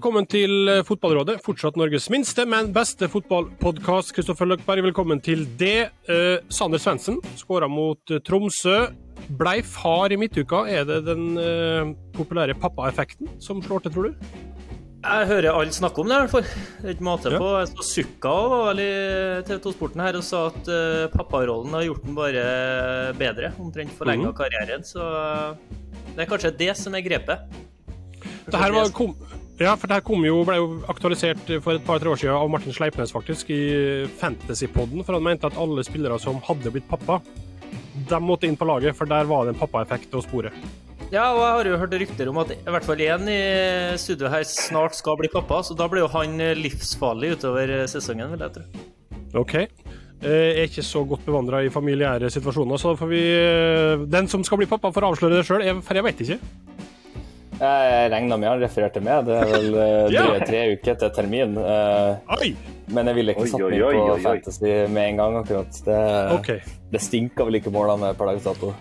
velkommen til Fotballrådet. Fortsatt Norges minste, men beste fotballpodkast. Kristoffer Løkberg, velkommen til det. Uh, Sander Svendsen skåra mot uh, Tromsø. Blei far i midtuka. Er det den uh, populære pappaeffekten som slår til, tror du? Jeg hører alle snakke om det, i hvert fall. Det er ikke måte på. Jeg så Sukka var vel i TV 2-sporten her og sa at uh, papparollen har gjort den bare bedre. Omtrent forlenga mm. karrieren. Så det er kanskje det som er grepet. Det her var, kom, ja, for det her kom jo, ble jo aktualisert for et par-tre år siden av Martin Sleipnes faktisk, i Fantasypodden. For han mente at alle spillere som hadde blitt pappa, de måtte inn på laget, for der var det en pappaeffekt å spore. Ja, og jeg har jo hørt rykter om at i hvert fall én i studio her snart skal bli pappa, så da blir jo han livsfarlig utover sesongen, vil jeg tro. OK. Jeg er ikke så godt bevandra i familiære situasjoner, så da får vi eh, Den som skal bli pappa, får avsløre det sjøl, for jeg vet ikke. Jeg regna med han refererte med. Det er vel drøye tre uker til termin. Uh, men jeg ville ikke satt meg på Fantasy med en gang, akkurat. Det, okay. det stinker vel ikke målene per dags dato.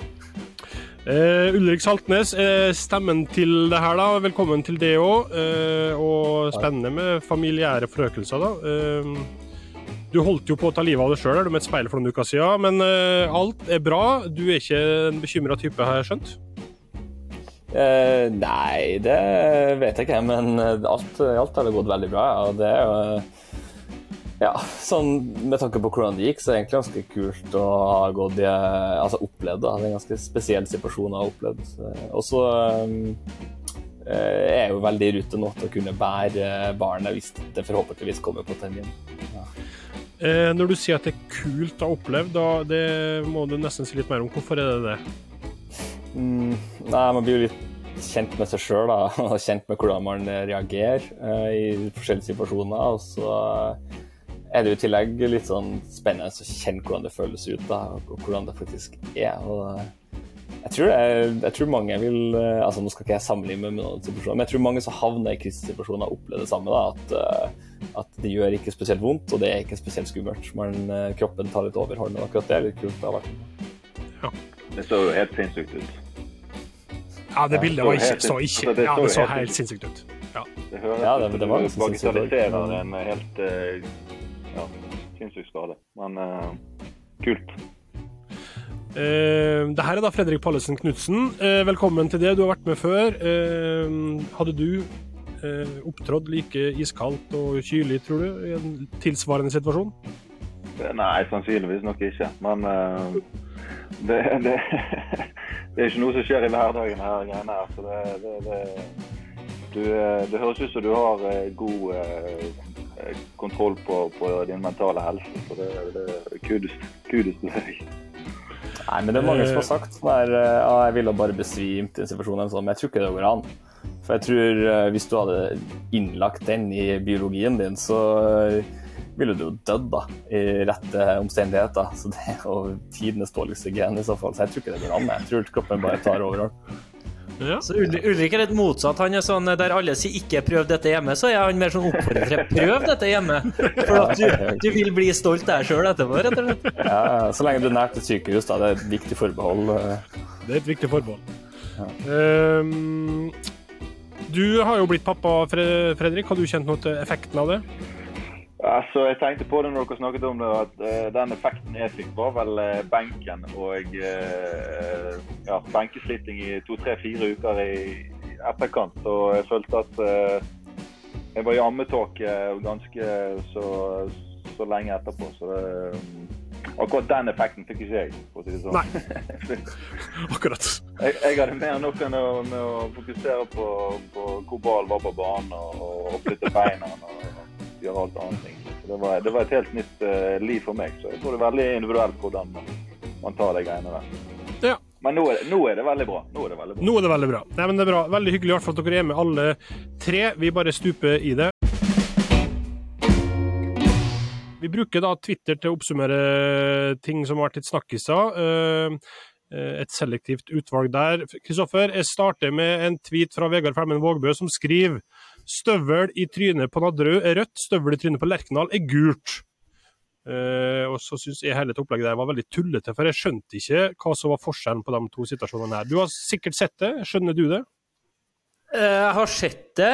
Uh, Ulrik Saltnes, uh, stemmen til det her, da. Velkommen til det òg. Uh, og spennende med familiære forøkelser, da. du holdt jo på å ta livet av deg sjøl med et speil for noen uker siden, men alt er bra. Du er ikke en bekymra type, har jeg skjønt? Eh, nei, det vet jeg ikke, men alt, alt har gått veldig bra. Og det er jo ja, sånn med tanke på hvordan det gikk, så er det egentlig ganske kult å ha gått i Altså opplevd. Det en ganske spesiell situasjon å ha opplevd. Og så um, er jeg jo veldig i rute nå til å kunne bære barnet hvis det forhåpentligvis kommer på termin. Ja. Eh, når du sier at det er kult å ha opplevd, da det må du nesten si litt mer om. Hvorfor er det det? Mm, nei, man blir jo litt kjent med seg sjøl og kjent med hvordan man reagerer uh, i forskjellige situasjoner. Og så er det jo i tillegg litt sånn spennende å kjenne hvordan det føles ut, da, og hvordan det faktisk er. Og jeg tror, jeg, jeg tror mange vil altså Nå skal ikke jeg sammenligne med noen situasjoner, men jeg tror mange som havner i krisesituasjoner, opplever det samme. da, at, at, det gjør ikke spesielt vondt, og det er ikke spesielt skummelt. Men kroppen tar litt overhånd, og akkurat det er litt kult. Det har vært. Ja. Det så jo helt sinnssykt ut. Ja, det bildet var ikke, så ikke altså, Ja, det så helt sinnssykt ut. Ja. Det høres ja, det, det var jo som bagatelliserer en helt uh, ja, sinnssyk skade. Men uh, kult. Uh, det her er da Fredrik Pallesen Knutsen. Uh, velkommen til det. Du har vært med før. Uh, hadde du opptrådt like iskaldt og kylig, tror du, i en tilsvarende situasjon? Nei, sannsynligvis nok ikke. Men det, det, det, er ikke noe som skjer i hverdagen her. greiene her, så det, det, du, det høres ut som du har eh, god eh, kontroll på, på, din mentale helse. Så det, er kudos, kudos til deg. Nei, men det er mange som har sagt der, ja, jeg ville bare besvimt i en situasjon, men jeg tror ikke det går an. For jeg tror hvis du hadde innlagt den i biologien din, så ville du jo dødd da, i rette omstendigheter. Så det er jo tidenes dårligste gen i så fall. Så jeg tror ikke det går an. Jeg tror kroppen bare tar overhånd. Ja. Så Ulrik er litt motsatt. Han er sånn der alle sier 'ikke prøv dette hjemme', så er han mer sånn oppfordrer til 'prøv dette hjemme'. For at du, du vil bli stolt der sjøl etterpå, rett og slett. Ja, så lenge du er nært et sykehus, da. Det er et viktig forbehold. Det er et viktig forbehold. Ja. Um, du har jo blitt pappa, Fredrik. Har du kjent noe til effekten av det? Altså, jeg tenkte på det når dere snakket om det, at uh, den effekten jeg fikk, var vel uh, benken og uh, ja, benkesliting i to-tre-fire uker i, i, etterkant. Og jeg følte at jeg var i ammetåke ganske så, så, lenge etterpå. Så det, akkurat den effekten fikk ikke jeg, for å si det sånn. Nei, akkurat. jeg, jeg, hadde mer nok enn å, med å fokusere på, på hvor ballen var på banen og, og flytte beina. Og, gjøre alt annet. Det var, det var, et helt nytt uh, liv for meg. Så jeg tror det er veldig individuelt hvordan man, man tar de greiene der. Ja. Men nå er, nå er, det veldig bra. Nå er det veldig bra. Nå er det veldig bra. Nei, men det er bra. Veldig hyggelig i hvert fall at dere er med alle tre. Vi bare stuper i det. Vi bruker da Twitter til å oppsummere ting som har vært litt snakkiser. Eh, eh, et selektivt utvalg der. Kristoffer, jeg starter med en tweet fra Vegard Femmen Vågbø som skriver Støvel i trynet på Nadderud er rødt, støvel i trynet på Lerkendal er gult. Uh, og så syns jeg hele opplegget der var veldig tullete, for jeg skjønte ikke hva som var forskjellen på de to situasjonene her. Du har sikkert sett det, skjønner du det? Jeg har sett det.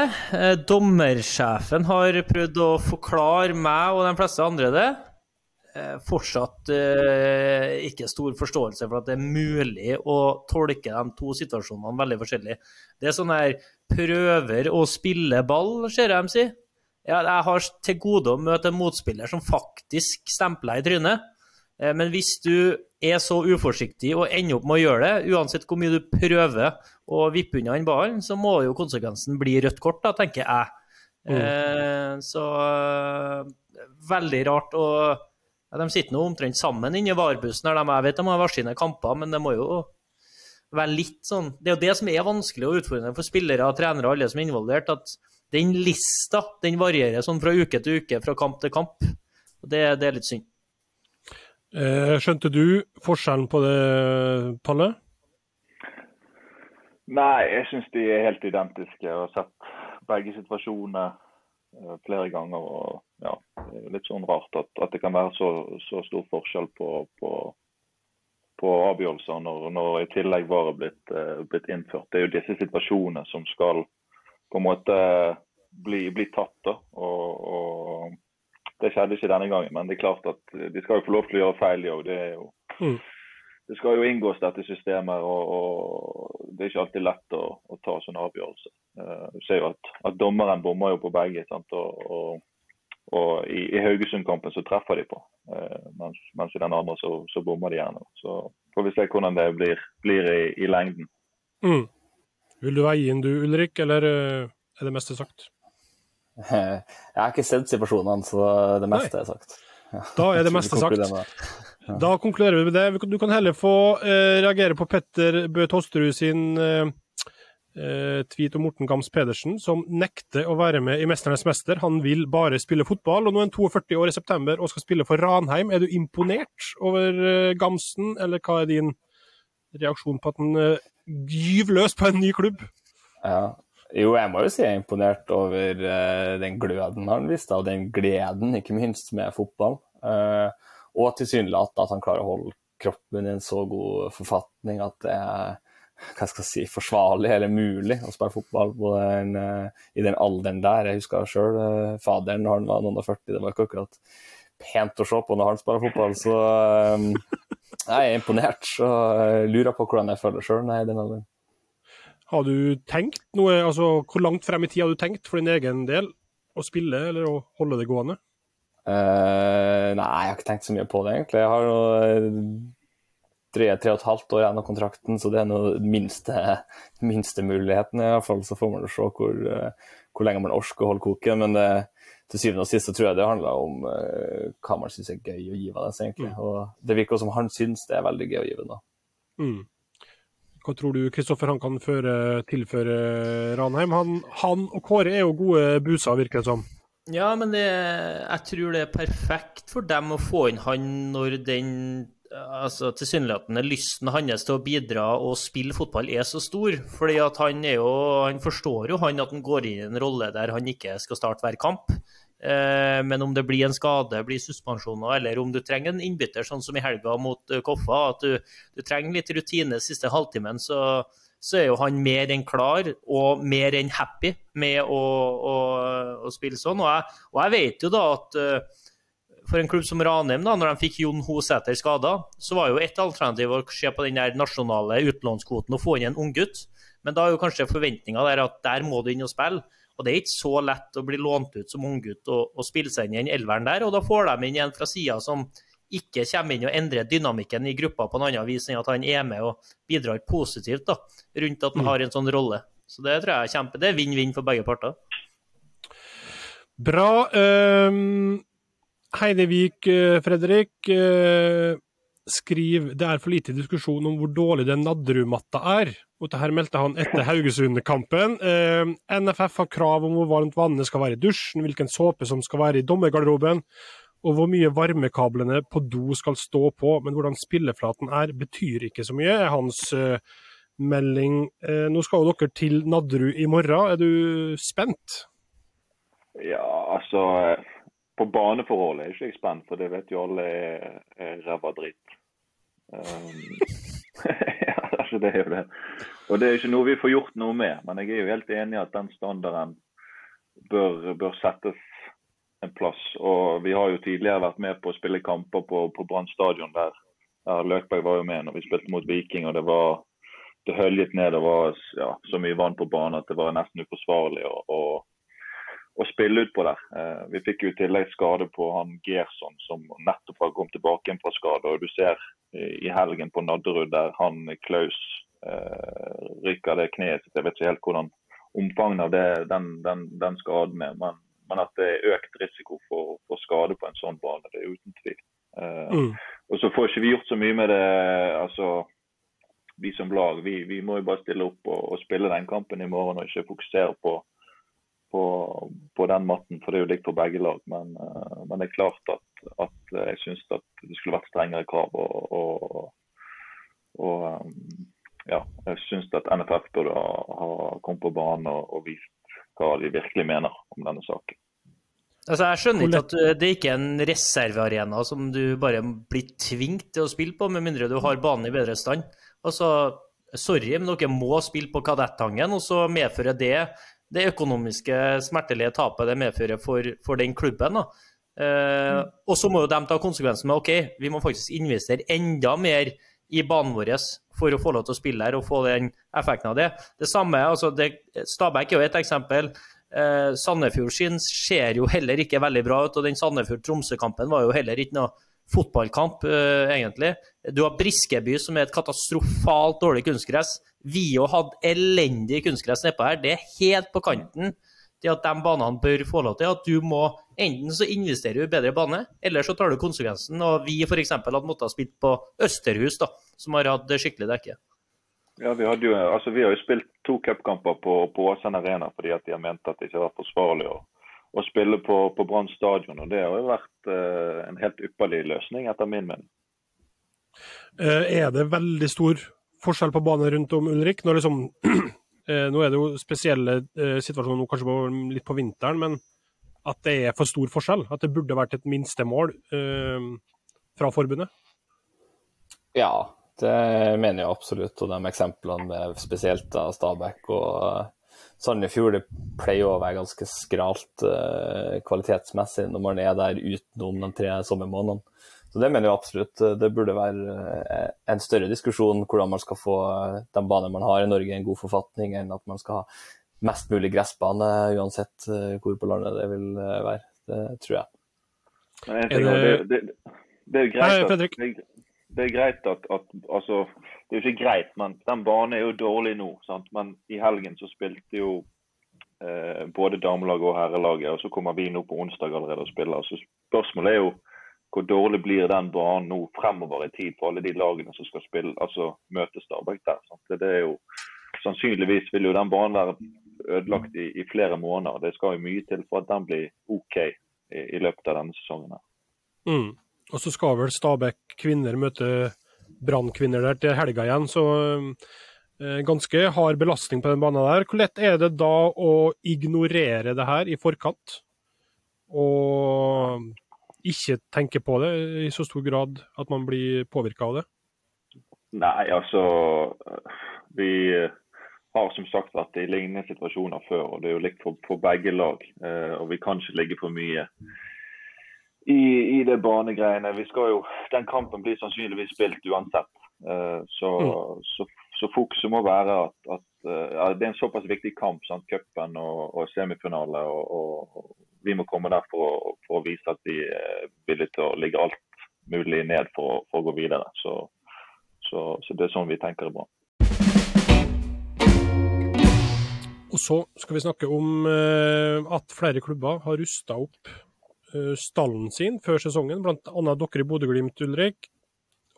Dommersjefen har prøvd å forklare meg og de fleste andre det. Fortsatt ikke stor forståelse for at det er mulig å tolke de to situasjonene veldig forskjellig. Det er sånn her prøver å spille ball, ser jeg dem si. Jeg har til gode å møte en motspiller som faktisk stempler i trynet. Men hvis du er så uforsiktig og ender opp med å gjøre det, uansett hvor mye du prøver å vippe unna den ballen, så må jo konsekvensen bli rødt kort, da, tenker jeg. Mm. Eh, så veldig rart. Og ja, de sitter nå omtrent sammen inni varebussen. her. De, Jeg vet de har hver sine kamper, men det må jo være litt sånn Det er jo det som er vanskelig og utfordrende for spillere, trenere og alle som er involvert. at den lista den varierer sånn fra uke til uke, fra kamp til kamp. og Det, det er litt synd. Eh, skjønte du forskjellen på det, Palle? Nei, jeg syns de er helt identiske. Jeg har sett begge situasjoner flere ganger. og ja, Det er litt sånn rart at, at det kan være så, så stor forskjell på, på, på avgjørelser når, når, i tillegg var blitt, uh, blitt, innført. Det er jo disse situasjonene som skal på en måte bli, bli tatt. da, og, og det skjedde ikke denne gangen, men det er klart at de skal jo få lov til å gjøre feil, det òg. Det, mm. Det, skal jo inngås dette systemet, og, og, det er ikke alltid lett å, å ta sånne avgjørelser. Uh, du ser jo at, at dommeren bommer jo på begge. Sant? og, og i, i Haugesund-kampen så treffer de på, uh, mens, mens, i den andre så, så, bommer de gjerne. Så får vi se hvordan det blir, blir i, i, lengden. Mm. Vil du veie inn du, Ulrik, eller eh, er det meste sagt? Jeg har ikke sett situasjonene, så det meste Nei. er sagt. Da er det meste sagt. Da konkluderer vi med det. Du kan heller få eh, reagere på Petter Bø Tosterud sin eh, eh, tweet om Morten Gams Pedersen, som nekter å være med i 'Mesternes mester'. Han vil bare spille fotball. og Nå er han 42 år i september og skal spille for Ranheim. Er du imponert over eh, Gamsen, eller hva er din reaksjon på at han eh, gyver løs på en ny klubb? Ja, jo, jeg må jo si jeg er imponert over uh, den gløden han viste, og den gleden, ikke minst, med fotball. Uh, og tilsynelatende at han klarer å holde kroppen i en så god forfatning at det er hva skal jeg si, forsvarlig eller mulig å spille fotball den, uh, i den alderen der. Jeg husker sjøl faderen når han var noen og 40, det var ikke akkurat pent å se på når han spiller fotball. Så jeg er imponert. og lurer på hvordan jeg føler sjøl i den alderen. Har du tenkt noe, altså Hvor langt frem i tid har du tenkt for din egen del å spille eller å holde det gående? Uh, nei, jeg har ikke tenkt så mye på det, egentlig. Jeg har nå eh, tre, tre og et halvt år igjen av kontrakten, så det er noe minste, minste muligheten. i hvert fall, Så får man se hvor, uh, hvor lenge man orker å holde koken. Men det, til syvende og sist så tror jeg det handler om uh, hva man syns er gøy å gi av det. egentlig. Mm. Og det virker som han syns det er veldig gøy å gi det. Mm. Hva tror du Kristoffer han kan føre, tilføre Ranheim? Han, han, og Kåre er jo gode buser, virker det som. Ja, men det, jeg tror det er perfekt for dem å få inn han når den altså tilsynelatende lysten hans til å bidra og spille fotball er så stor. fordi at han, er jo, han forstår jo han at han går inn i en rolle der han ikke skal starte hver kamp. Eh, men om det blir en skade, blir suspensjoner, eller om du trenger en innbytter, sånn som i helga mot eh, Koffa, at du, du trenger litt rutine siste halvtimen, så, så, er jo han mer enn klar og mer enn happy med å, å, å spille sånn. Og jeg, og jeg, vet jo da at uh, for en klubb som Ranheim, da, når de fikk Jon Hosæter skada, så var jo ett alternativ å se på den der nasjonale utlånskvoten og få inn en unggutt. Men da er jo kanskje forventninga der at der må du inn og spille. Og Det er ikke så lett å bli lånt ut som unggutt og, og spille seg inn i den elveren der. og Da får de inn en fra sida som ikke kommer inn og endrer dynamikken i gruppa på en annen vis enn at han er med og bidrar positivt da, rundt at han mm. har en sånn rolle. Så Det tror jeg er kjempe, det er vinn-vinn for begge parter. Bra. Um, Heidevik, eh, Fredrik. Uh, skriver det er for lite diskusjon om hvor dårlig den Nadderud-matta er. Og det her meldte han etter Haugesund-kampen. Uh, NFF har krav om hvor varmt vannet skal være i dusjen, hvilken såpe som skal være i dommergarderoben, og hvor mye varmekablene på do skal stå på. Men hvordan spilleflaten er, betyr ikke så mye, er hans uh, melding. Uh, nå skal jo dere til Nadderud i morgen. Er du spent? Ja, altså på baneforholdet er jeg ikke spent, for det vet jo alle er, er ræva dritt. Um, ja, altså det er jo det. Og det er ikke noe vi får gjort noe med, men jeg er jo helt enig i at den standarden bør, bør settes en plass. Og vi har jo tidligere vært med på å spille kamper på, på Brann stadion der, Løkberg var jo med når vi spilte mot Viking. og det var det høljet ned Det var ja, så mye vann på banen at det var nesten uforsvarlig å, å, å spille ut på der. Eh, vi fikk jo i tillegg skade på han Gerson, som nettopp har kommet tilbake fra skade. og Du ser i helgen på Nadderud der han Klaus eh, rykker det kneet sitt. Jeg vet ikke helt hvordan omfanget av det, den, den, den, skaden er. Men, men, at det er økt risiko for, for, skade på en sånn bane, det er uten tvil. Eh, mm. Og så får ikke vi gjort så mye med det. altså vi som lag vi, vi må jo bare stille opp og, og, spille den kampen i morgen og ikke fokusere på, på, på den matten, for det er jo likt for begge lag. Men, uh, men, det er klart at, at jeg syns det skulle vært strengere krav. og, og, og um, ja, jeg syns at NFF burde ha, ha kommet på banen og, og, vist hva de virkelig mener om denne saken. Altså, jeg skjønner ikke at eh, det ikke er en reservearena som du bare blir tvunget til å spille på, med mindre du har banen i bedre stand. Altså, sorry, men dere må spille på Kadettangen, og så medfører det det økonomiske smertelige tapet det medfører for, for den klubben. da. Eh, mm. Og så må jo de ta konsekvensen med OK, vi må faktisk investere enda mer i banen vår for å få lov til å spille her og få den effekten av det. Det samme, altså det, Stabæk er jo et eksempel. Eh, Sandefjord sin ser jo heller ikke veldig bra ut, og den Sandefjord-Tromsø-kampen var jo heller ikke noe fotballkamp, eh, egentlig. Du har Briskeby, som er et katastrofalt dårlig kunstgress. Vio hadde elendig kunstgress nedpå her. Det er helt på kanten til at de banene bør få lov til. At du må enten så investerer du i bedre bane, eller så tar du konsekvensen. Og vi f.eks. hadde måttet ha spilt på Østerhus, da, som har hatt skikkelig dekke. Ja, vi, jo, altså, vi har jo spilt to cupkamper på, på Åsen Arena fordi at de har ment at det ikke har vært forsvarlig. å, å spille på, på Brann stadion. og Det har jo vært uh, en helt ypperlig løsning, etter min mening. Uh, er det veldig stor forskjell på banen rundt om, Ulrik? Når liksom, uh, nå er det jo spesielle situasjoner kanskje på, litt på vinteren, men at det er for stor forskjell? At det burde vært et minstemål fra forbundet? Ja, det mener jeg absolutt. Og de eksemplene med spesielt av Stabæk og Sandefjord pleier å være ganske skralt uh, kvalitetsmessig når man er der utenom de tre sommermånedene. Så det mener jeg absolutt. Eh, det burde være en større diskusjon hvordan man skal få den banen man har i Norge i en god forfatning, enn at man skal ha mest mulig gressbane uansett hvor på landet det vil være. Det tror jeg. Er det... Det, det, det, er greit at, det er greit at, at, altså, Det er jo ikke greit, men den banen er jo dårlig nå. Sant? Men i helgen så spilte jo eh, både damelaget og herrelaget, og så kommer vi nå på onsdag allerede og spiller. Så spørsmålet er jo hvor dårlig blir den banen nå fremover i tid for alle de lagene som skal spille, altså møte Stabæk der. Sant? Det er jo Sannsynligvis vil jo den banen være ødelagt i, i, flere måneder. Det skal jo mye til for at den blir OK i, i løpet av denne sesongen. her. Mm. Og så skal vel Stabæk kvinner møte Brann-kvinner der til helga igjen, så eh, ganske hard belastning på den banen der. Hvor lett er det da å ignorere det her i forkant? Og ikke tenke på det i så stor grad at man blir påvirka av det? Nei, altså Vi har som sagt vært i lignende situasjoner før, og det er jo likt for, for begge lag. Eh, og vi kan ikke ligge for mye i, i det banegreiene. Vi skal jo, Den kampen blir sannsynligvis spilt uansett. Uh, så, mm. så, så, fokuset må være at, at ja, det er en såpass viktig kamp, sant? cupen og, og semifinale. Og, og, vi må komme der for å, for å vise at vi er villige til å ligge alt mulig ned for, for å gå videre. Så, så, det er sånn vi tenker det bra. Og så skal vi snakke om uh, at flere klubber har rusta opp Eh, stallen sin før sesongen, bl.a. dere i Bodø-Glimt, Ulrik.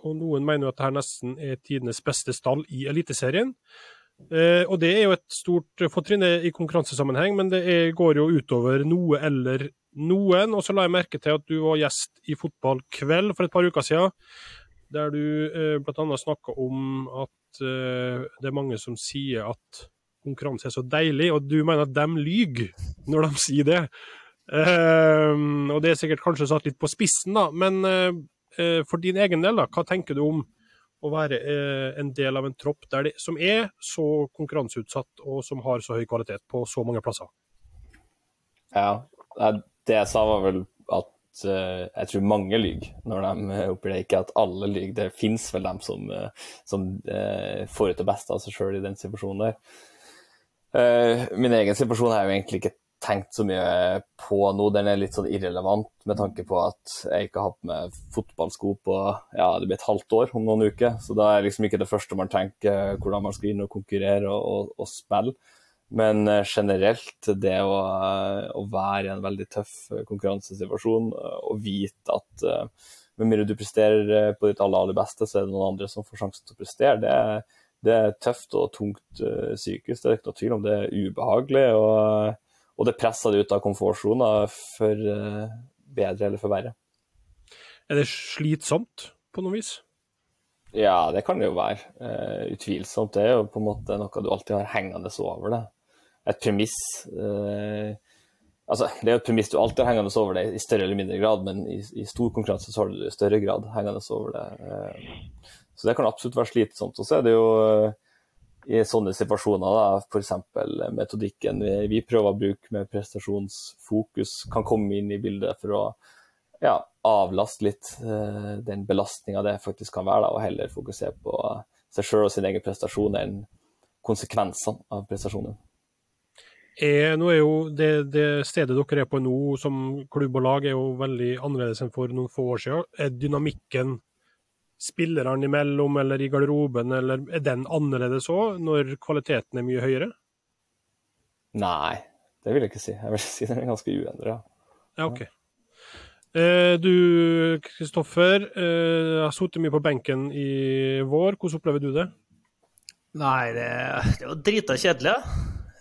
Og noen mener jo at dette nesten er tidenes beste stall i Eliteserien. Eh, og det er jo et stort fortrinn i konkurransesammenheng, men det er, går jo utover noe eller noen. Og så la jeg merke til at du var gjest i Fotballkveld for et par uker siden, der du eh, bl.a. snakka om at eh, det er mange som sier at konkurranse er så deilig, og du mener at de lyver når de sier det. Uh, og det er sikkert kanskje satt litt på spissen, da. Men uh, for din egen del, da, hva tenker du om å være eh, en del av en tropp der de, som er så konkurranseutsatt og som har så høy kvalitet på så mange plasser? Ja, det jeg sa var vel at jeg tror mange lyver når de oppgir det. Ikke at alle lyver. Det finnes vel dem som, som får ut det beste av seg sjøl i den situasjonen der. min egen situasjon er jo egentlig ikke tenkt så mye på nå. Den er litt sånn irrelevant med tanke på at jeg ikke har hatt med fotballsko på ja, det blir et halvt år om noen uker. Så da er liksom ikke det første man tenker hvordan man skal inn og konkurrere og, og, og spille. Men eh, generelt, det å, eh, å, være i en veldig tøff eh, konkurransesituasjon og vite at med mindre du presterer på ditt aller, aller beste, så er det noen andre som får sjansen til å prestere, det er, det er tøft og tungt psykisk. Det er ikke noe tvil om det er ubehagelig. Og, og det presser deg ut av komfortsona for bedre eller for verre. Er det slitsomt på noe vis? Ja, det kan det jo være. Uh, utvilsomt. Det er jo på en måte noe du alltid har hengende over det et premiss Uh, altså, Det er jo et premiss du alltid har hengende over det i større eller mindre grad, men i, i stor konkurranse så har du det i større grad hengende over det. Uh, så det kan absolutt være slitsomt. Og så er det jo eh, i sånne situasjoner, f.eks. metodikken vi, prøver å bruke med prestasjonsfokus, kan komme inn i bildet for å ja, avlaste litt uh, den belastninga det faktisk kan være, da, og heller fokusere på seg sjøl og sin egen prestasjon enn konsekvensene av prestasjonen er, nå er jo det, det, stedet dere er på nå som klubb og lag, er jo veldig annerledes enn for noen få år siden. Er dynamikken spillerne imellom eller i garderoben, eller er den annerledes òg, når kvaliteten er mye høyere? Nei, det vil jeg ikke si. Jeg vil si den er ganske uendra. Ja, OK. Eh, du Kristoffer, eh, har sittet mye på benken i vår. Hvordan opplever du det? Nei, det, det var drita kjedelig.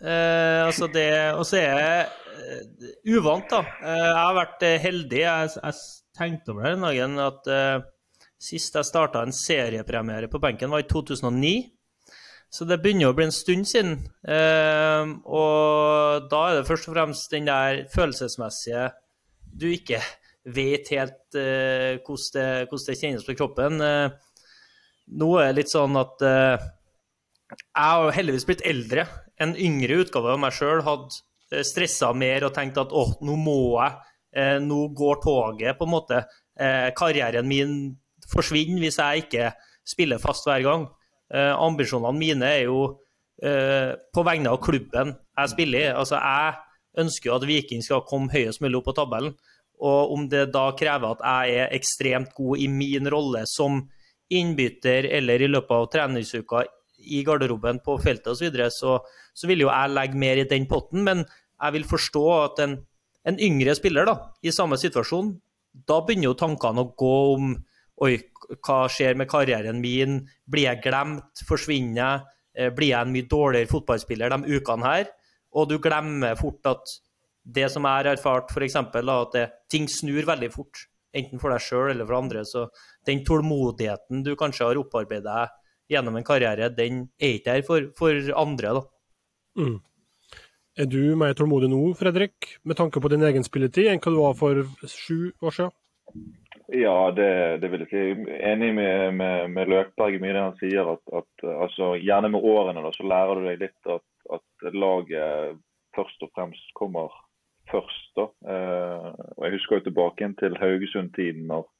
Eh, altså det, og så er jeg uh, uvant, da. Jeg har vært heldig. Jeg, jeg, tenkte over det den dagen at sist jeg starta en seriepremiere på benken, var i 2009. Så det begynner å bli en stund siden. og da er det først og fremst den der følelsesmessige Du ikke vet helt hvordan det, hvordan, det, kjennes på kroppen. nå er det litt sånn at jeg har heldigvis blitt eldre en yngre utgave av meg sjøl hadde eh, stressa mer og tenkt at å, nå må jeg, eh, nå går toget, på en måte. Eh, karrieren min forsvinner hvis jeg ikke spiller fast hver gang. ambisjonene mine er jo på vegne av klubben jeg spiller i. Altså, jeg ønsker jo at Viking skal komme høyest mulig opp på tabellen. Og om det da krever at jeg er ekstremt god i min rolle som innbytter eller i løpet av treningsuka i garderoben, på feltet osv., så, videre, så så vil jo jeg legge mer i den potten. Men jeg vil forstå at en, en yngre spiller da, i samme situasjon, da begynner jo tankene å gå om Oi, hva skjer med karrieren min? Blir jeg glemt? Forsvinner jeg? Eh, blir jeg en mye dårligere fotballspiller de ukene her? Og du glemmer fort at det som jeg har erfart, f.eks. at det, ting snur veldig fort. Enten for deg sjøl eller for andre. Så den tålmodigheten du kanskje har opparbeidet deg gjennom en karriere, den er ikke der for, for andre. da. Mm. Er du mer tålmodig nå, Fredrik, med tanke på din egen spilletid, enn hva du var for sju år siden? Ja, det, det vil jeg si. Enig med, med, med Løkberg i mye det han sier. at, at altså, Gjerne med årene da, så lærer du deg litt at, at laget først og fremst kommer først. da. Eh, og Jeg husker jo tilbake til Haugesund-tiden. når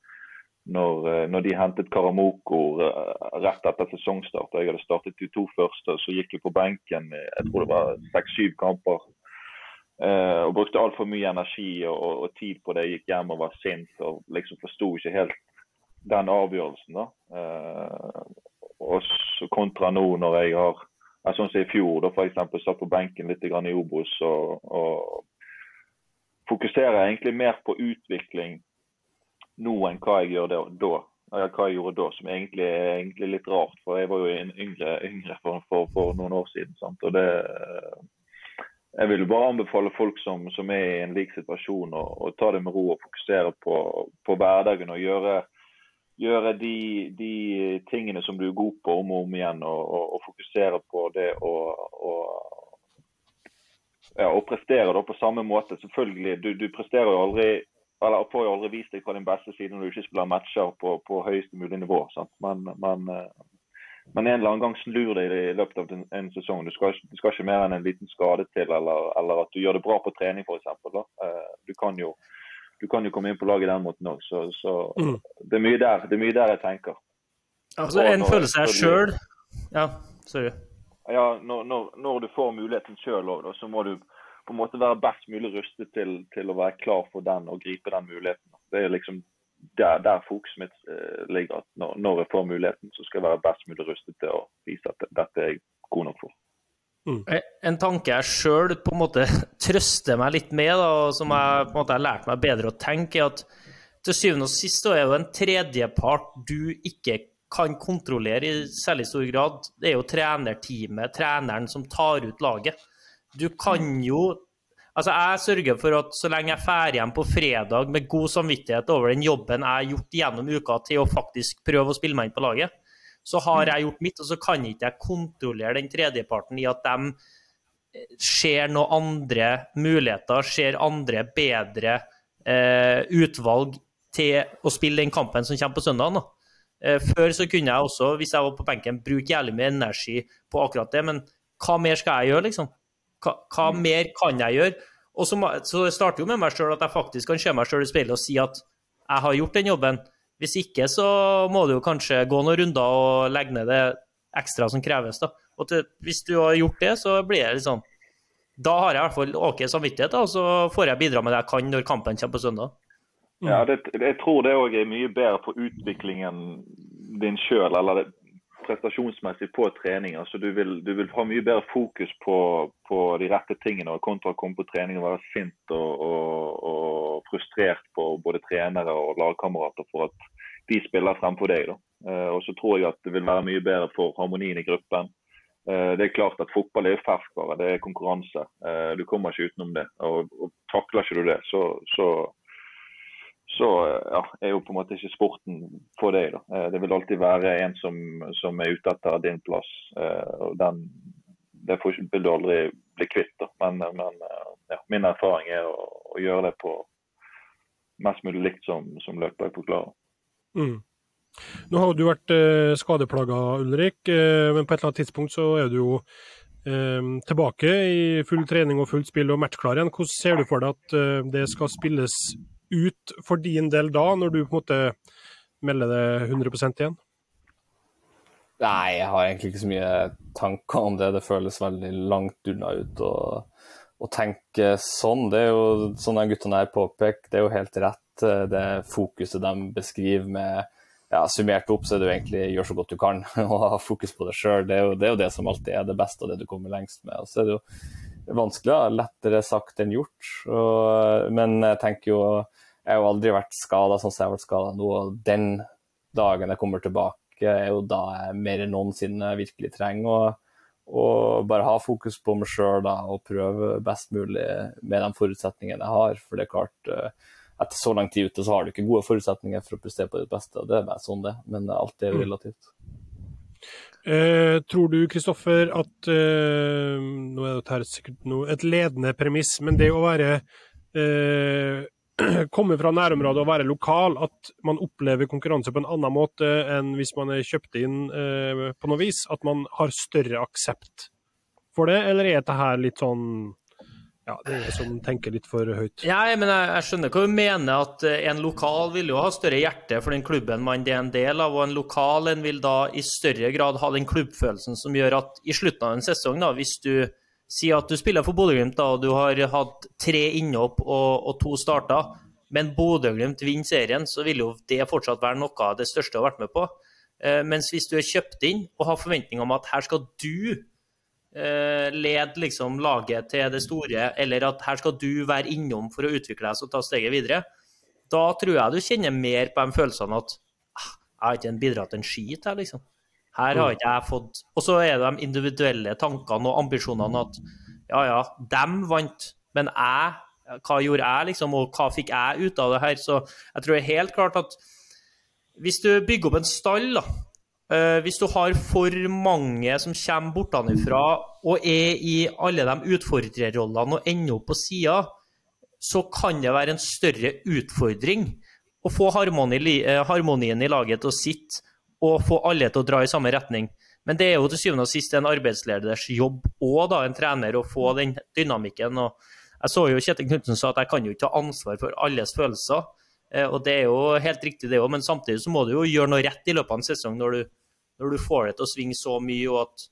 når, eh, når, de hentet Karamoko eh, rett etter sesongstart. Jeg hadde startet de to første, så gikk jeg på benken jeg tror det var seks-syv kamper. Eh, og brukte altfor mye energi og, og, tid på det. Jeg gikk hjem og var sint og liksom forsto ikke helt den avgjørelsen. da. Eh, og så kontra nå når jeg har Sånn som i fjor, da f.eks. satt på benken litt i Obos og, og fokuserer egentlig mer på utvikling nå enn hva jeg gjør da. Hva jeg gjorde da, som egentlig er egentlig litt rart. For jeg var jo yngre, yngre for, for, for, noen år siden. Sant? Og det, jeg vil bare anbefale folk som, som er i en lik situasjon, å ta det med ro og fokusere på, på hverdagen. og gjøre, gjøre de, de, tingene som du er god på om og om igjen. Og, og, og fokusere på det å ja, prestere på samme måte. Selvfølgelig, du, du presterer jo aldri eller får jo aldri vist deg fra din beste side når du ikke spiller matcher på, på høyeste mulig nivå. Sant? Men, men, men, en eller annen gang snur det i løpet av en, en sesong. Du skal, du skal, ikke mer enn en liten skade til, eller, eller at du gjør det bra på trening f.eks. Du, kan jo, du kan jo komme inn på laget den måten òg. Så, så mm. det, er mye der, det er mye der jeg tenker. Altså En følelse jeg sjøl Ja, sorry. Ja, når, når, når du får muligheten sjøl òg, så må du på en måte være best mulig rustet til, til, å være klar for den og gripe den muligheten. Det er liksom der, der fokuset mitt eh, ligger. at når, når, jeg får muligheten, så skal jeg være best mulig rustet til å vise at dette er jeg god nok for. Mm. En tanke jeg sjøl trøster meg litt med, da, og som jeg på en måte har lært meg bedre å tenke, er at til syvende og sist er jo en tredjepart du ikke kan kontrollere i særlig stor grad. Det er jo trenerteamet, treneren, som tar ut laget. Du kan jo Altså, jeg sørger for at så lenge jeg drar hjem på fredag med god samvittighet over den jobben jeg har gjort gjennom uka til å faktisk prøve å spille meg inn på laget, så har jeg gjort mitt, og så kan ikke jeg kontrollere den tredjeparten i at de eh, ser noen andre muligheter, ser andre bedre eh, utvalg til å spille den kampen som kommer på søndag. Eh, før så kunne jeg også, hvis jeg var på benken, bruke jævlig mye energi på akkurat det, men hva mer skal jeg gjøre, liksom? Hva, hva mm. mer kan jeg gjøre? Og så, så starter jo med meg sjøl at jeg faktisk kan se meg sjøl i speilet og si at jeg har gjort den jobben. Hvis ikke så må du jo kanskje gå noen runder og legge ned det ekstra som kreves. da. Og til, hvis du har gjort det, så blir det litt sånn Da har jeg i hvert fall OK samvittighet, da, og så får jeg bidra med det jeg kan når kampen kommer på søndag. Mm. Ja, det, jeg tror det òg er mye bedre for utviklingen din sjøl, eller det, prestasjonsmessig på trening. Altså, du, vil, du vil ha mye bedre fokus på, på de rette tingene kontra å komme på trening og være sint og, og, og, frustrert på både trenere og lagkamerater for at de spiller fremfor deg. Da. Uh, og så tror jeg at det vil være mye bedre for harmonien i gruppen. Uh, det er klart at Fotball er ferskvare, det er konkurranse. Uh, du kommer ikke utenom det. Og, og Takler ikke du det, så, så så ja, er jo på en måte ikke sporten for deg. da. Eh, det vil alltid være en som, som er ute etter din plass. Eh, og den, Det vil du aldri bli kvitt. da. Men, men eh, ja, min erfaring er å, å, gjøre det på mest mulig likt som, som løper på Klara. Mm. Nå har du vært eh, skadeplaga, Ulrik, eh, men på et eller annet tidspunkt så er du jo eh, tilbake i full trening og fullt spill og matchklar igjen. Hvordan ser du for deg at det skal spilles ut for din del da, når du på en måte melder det 100% igjen? Nei, jeg har egentlig ikke så mye tanker om det. Det føles veldig langt unna ut å, å tenke sånn. Det er jo sånn de guttene her påpeker, det er jo helt rett eh, det fokuset de beskriver med ja, Summert opp så er det jo egentlig gjør så godt du kan og ha fokus på deg sjøl. Det, det, er jo det som alltid er det beste og det du kommer lengst med. Og så er det jo vanskelig, ja. lettere sagt enn gjort. Og, men jeg tenker jo jeg har jo aldri vært skada sånn som jeg har vært skada nå. og Den dagen jeg kommer tilbake, er jo da jeg mer enn noensinne virkelig trenger å, og bare ha fokus på meg sjøl og prøve best mulig med de forutsetningene jeg har. For det er klart, eh, etter så lang tid ute så har du ikke gode forutsetninger for å prestere på ditt beste. og Det er bare sånn det Men alt er jo mm. relativt. Eh, tror du, Kristoffer, at eh, Nå er dette sikkert noe, et ledende premiss, men det å være eh, komme fra nærområdet og være lokal, at man opplever konkurranse på en annen måte enn hvis man er kjøpt inn eh, på noe vis? At man har større aksept for det, eller er dette her litt sånn ja, det er som tenker litt for høyt. Ja, men jeg, jeg, skjønner hva du mener. At eh, en lokal vil jo ha større hjerte for den klubben man er en del av. Og en lokal en vil da i større grad ha den klubbfølelsen som gjør at i slutten av en sesong, da, hvis du sier at du spiller for Bodø-Glimt og du har hatt tre innhopp og, og to starter, men Bodø-Glimt vinner serien, så vil jo det fortsatt være noe av det største du har vært med på. Eh, mens hvis du er kjøpt inn og har forventning om at her skal du eh, lede liksom, laget til det store, eller at her skal du være innom for å utvikle deg og ta steget videre, da tror jeg du kjenner mer på de følelsene at ah, jeg har ikke bidratt en skit her, liksom. Her har mm. ikke jeg fått Og så er det de individuelle tankene og ambisjonene at ja, ja, dem vant, men jeg Hva gjorde jeg, liksom, og hva fikk jeg ut av det her? Så jeg tror helt klart at hvis du bygger opp en stall, da Uh, hvis du har for mange som kommer bortenfra og er i alle de utfordrerrollene og ender opp på sida, så kan det være en større utfordring å få eh, harmonien i laget til å sitte og få alle til å dra i samme retning. Men det er jo til syvende og sist en arbeidsleders jobb og da en trener å få den dynamikken. og Jeg så jo Kjetil Knutsen sa at jeg kan jo ikke ta ansvar for alles følelser. Eh, og det er jo helt riktig det òg, men samtidig så må du jo gjøre noe rett i løpet av en sesong når du, når du får det til å svinge så mye og at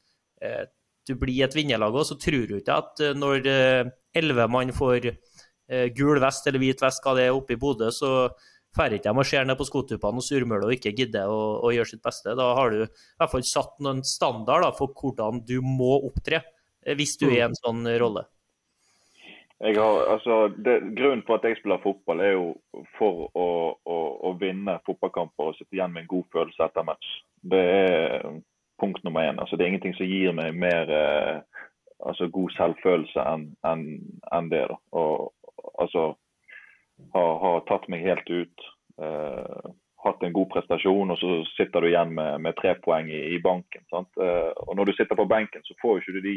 eh, du blir et vinnerlag òg. Så tror du ikke at eh, når elleve mann får eh, gul vest eller hvit vest, hva det er oppe i Bodø, så drar ikke de og ser ned på skotuppene og surmuler og ikke gidder å, å, gjøre sitt beste. Da har du i hvert fall satt noen standard da, for hvordan du må opptre eh, hvis du er i en sånn rolle. Har, altså, det, grunnen for at jeg spiller fotball, er jo for å, å, å vinne fotballkamper og sitte igjen med en god følelse etter match. Det er punkt nummer én. Altså, det er ingenting som gir meg mer eh, altså, god selvfølelse enn en, en det. Da. Og, altså, har, har, tatt meg helt ut. Eh, hatt en god prestasjon, og så sitter du igjen med, med tre poeng i, i banken. Eh, og Når du sitter på benken, så får du ikke de,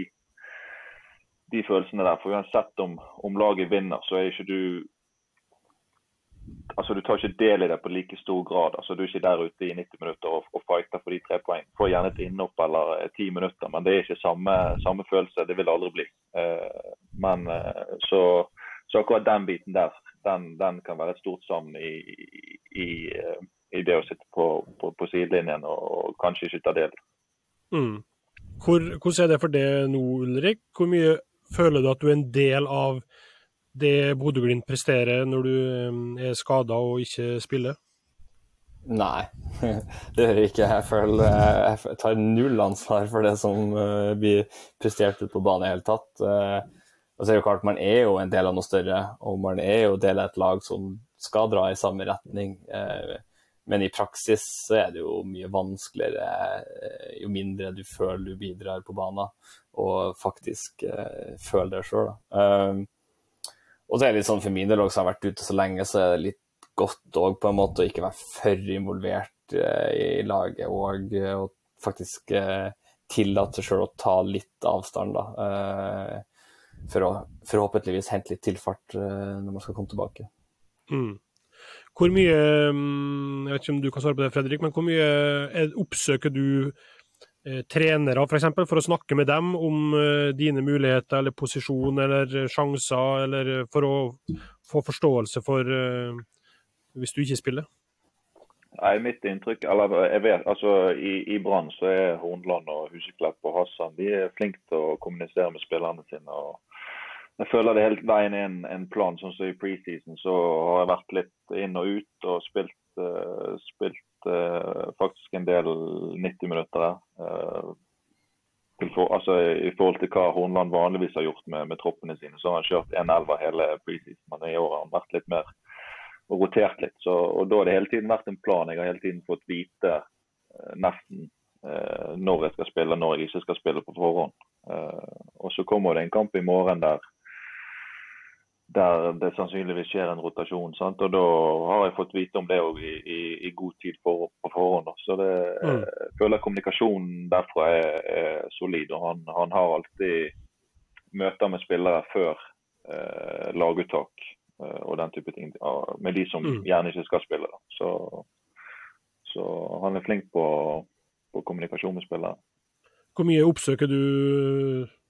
de følelsene der. For uansett om, om laget vinner, så er ikke du altså Du tar ikke del i det på like stor grad. altså Du er ikke der ute i 90 minutter og, og fighter for de tre poeng. Får gjerne et innhopp eller eh, ti minutter, men det er ikke samme, samme følelse. Det vil det aldri bli. Eh, men så, så akkurat den biten der den, den, kan være et stort savn i, i, i, det å sitte på, på, på sidelinjen og, og, kanskje ikke ta del. Mm. Hvor, hvordan er det for det nå, Ulrik? Hvor mye føler du at du er en del av det Bodø-Glimt presterer når du um, er skada og ikke spiller? Nei, det gjør jeg ikke. Jeg føler jeg tar null ansvar for det som uh, blir prestert ute på banen i det hele tatt. Uh, og så er det klart, Man er jo en del av noe større, og man er jo del av et lag som skal dra i samme retning. Eh, men i praksis så er det jo mye vanskeligere eh, jo mindre du føler du bidrar på banen, og faktisk eh, føle det sjøl. Um, og så er det litt sånn for min del som har vært ute så lenge, så er det litt godt òg på en måte å ikke være for involvert eh, i laget og, og faktisk eh, tillate sjøl å ta litt avstand. da. Eh, for å forhåpentligvis hente litt tilfart uh, når man skal komme tilbake. Mm. Hvor mye mm, Jeg vet ikke om du kan svare på det, Fredrik, men hvor mye er, oppsøker du eh, trenere f.eks. For, for å snakke med dem om eh, dine muligheter eller posisjon eller sjanser, eller for å få forståelse for eh, hvis du ikke spiller? Nei, Mitt inntrykk eller jeg vet, altså I, i Brann så er Hornland og Huseklepp og Hassan de er flinke til å kommunisere med spillerne sine. og jeg føler det helt veien er en, en plan. sånn som I preseason så har jeg vært litt inn og ut og spilt, uh, spilt faktisk en del 90 minutter Uh, for, altså, I forhold til hva Hornland vanligvis har gjort med, med troppene sine, så har han kjørt en elver hele preseason. Men i år har han vært litt mer og rotert litt. Så, og Da har det hele tiden vært en plan. Jeg har hele tiden fått vite nesten når jeg skal spille, når jeg ikke skal spille på forhånd. og Så kommer det en kamp i morgen der der det sannsynligvis skjer en rotasjon. Sant? Og Da har jeg fått vite om det i, i, i, god tid for, på forhånd. Så det, mm. jeg føler kommunikasjonen derfra er, er solid. og han, han, har alltid møter med spillere før eh, laguttak eh, og den type ting. Med de som mm. gjerne ikke skal spille. Så, så, han er flink på, på kommunikasjon med spillere. Hvor mye oppsøker du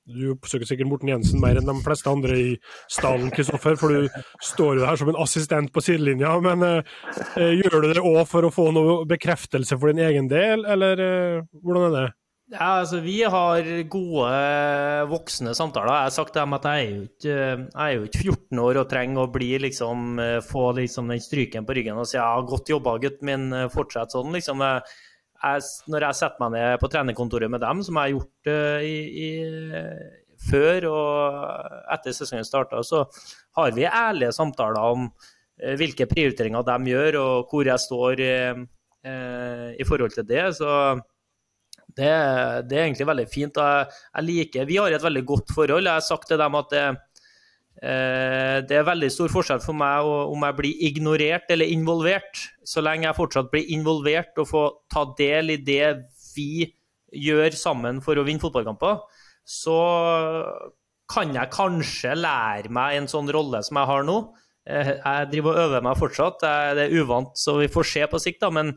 du oppsøker sikkert Morten Jensen mer enn de fleste andre i stallen, Kristoffer, for du står jo her som en assistent på sidelinja. Men eh, gjør du det òg for å få noe bekreftelse for din egen del, eller eh, hvordan er det? Ja, altså, Vi har gode voksne samtaler. Jeg har sagt dem at jeg er jo ikke, jeg er jo ikke 14 år og trenger å bli, liksom, eh, få liksom, den stryken på ryggen og si ja, 'godt jobba, gutten min, fortsett sånn'. liksom. Jeg, jeg, når jeg setter meg ned på trenerkontoret med dem, som jeg har gjort uh, i, i, før og etter sesongen starta, så har vi ærlige samtaler om uh, hvilke prioriteringer de gjør, og hvor jeg står uh, i forhold til det. Så det, det, er egentlig veldig fint. Jeg, jeg liker, vi har et veldig godt forhold. Jeg har sagt til dem at det, Eh, det er veldig stor forskjell for meg om jeg blir ignorert eller involvert. Så lenge jeg fortsatt blir involvert og får ta del i det vi gjør sammen for å vinne fotballkamper, så kan jeg kanskje lære meg en sånn rolle som jeg har nå. Eh, jeg driver og øver meg fortsatt, det er uvant, så vi får se på sikt. da, men